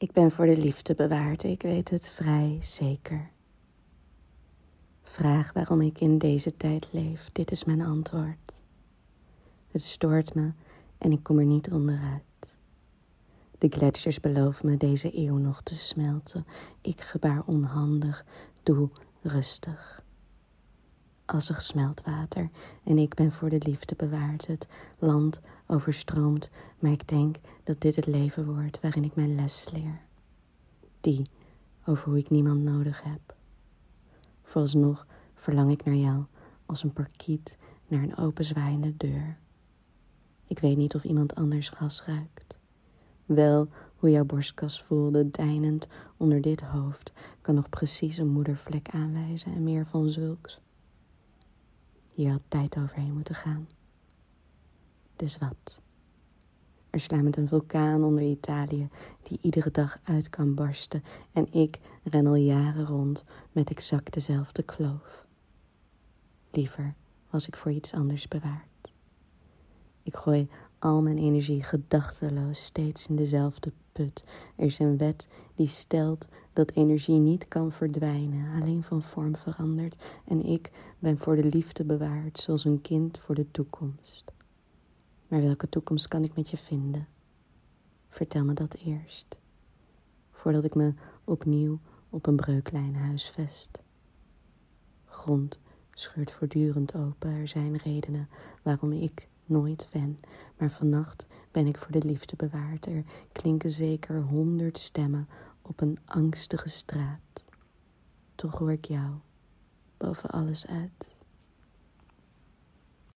Ik ben voor de liefde bewaard, ik weet het vrij zeker. Vraag waarom ik in deze tijd leef, dit is mijn antwoord. Het stoort me en ik kom er niet onderuit. De gletsjers beloven me deze eeuw nog te smelten. Ik gebaar onhandig, doe rustig. Assig smeltwater en ik ben voor de liefde bewaard. Het land overstroomt, maar ik denk dat dit het leven wordt waarin ik mijn les leer. Die over hoe ik niemand nodig heb. Vooralsnog verlang ik naar jou als een parkiet naar een openzwaaiende deur. Ik weet niet of iemand anders gas ruikt. Wel hoe jouw borstkas voelde, deinend onder dit hoofd, kan nog precies een moedervlek aanwijzen en meer van zulks. Hier had tijd overheen moeten gaan. Dus wat? Er sluimert een vulkaan onder Italië die iedere dag uit kan barsten en ik ren al jaren rond met exact dezelfde kloof. Liever was ik voor iets anders bewaard. Ik gooi al mijn energie gedachteloos steeds in dezelfde Er is een wet die stelt dat energie niet kan verdwijnen, alleen van vorm verandert. En ik ben voor de liefde bewaard, zoals een kind voor de toekomst. Maar welke toekomst kan ik met je vinden? Vertel me dat eerst, voordat ik me opnieuw op een breuklijn huisvest. Grond scheurt voortdurend open. Er zijn redenen waarom ik nooit wen, maar vannacht ben ik voor de liefde bewaard. Er klinken zeker honderd stemmen op een angstige straat. Toch hoor ik jou boven alles uit.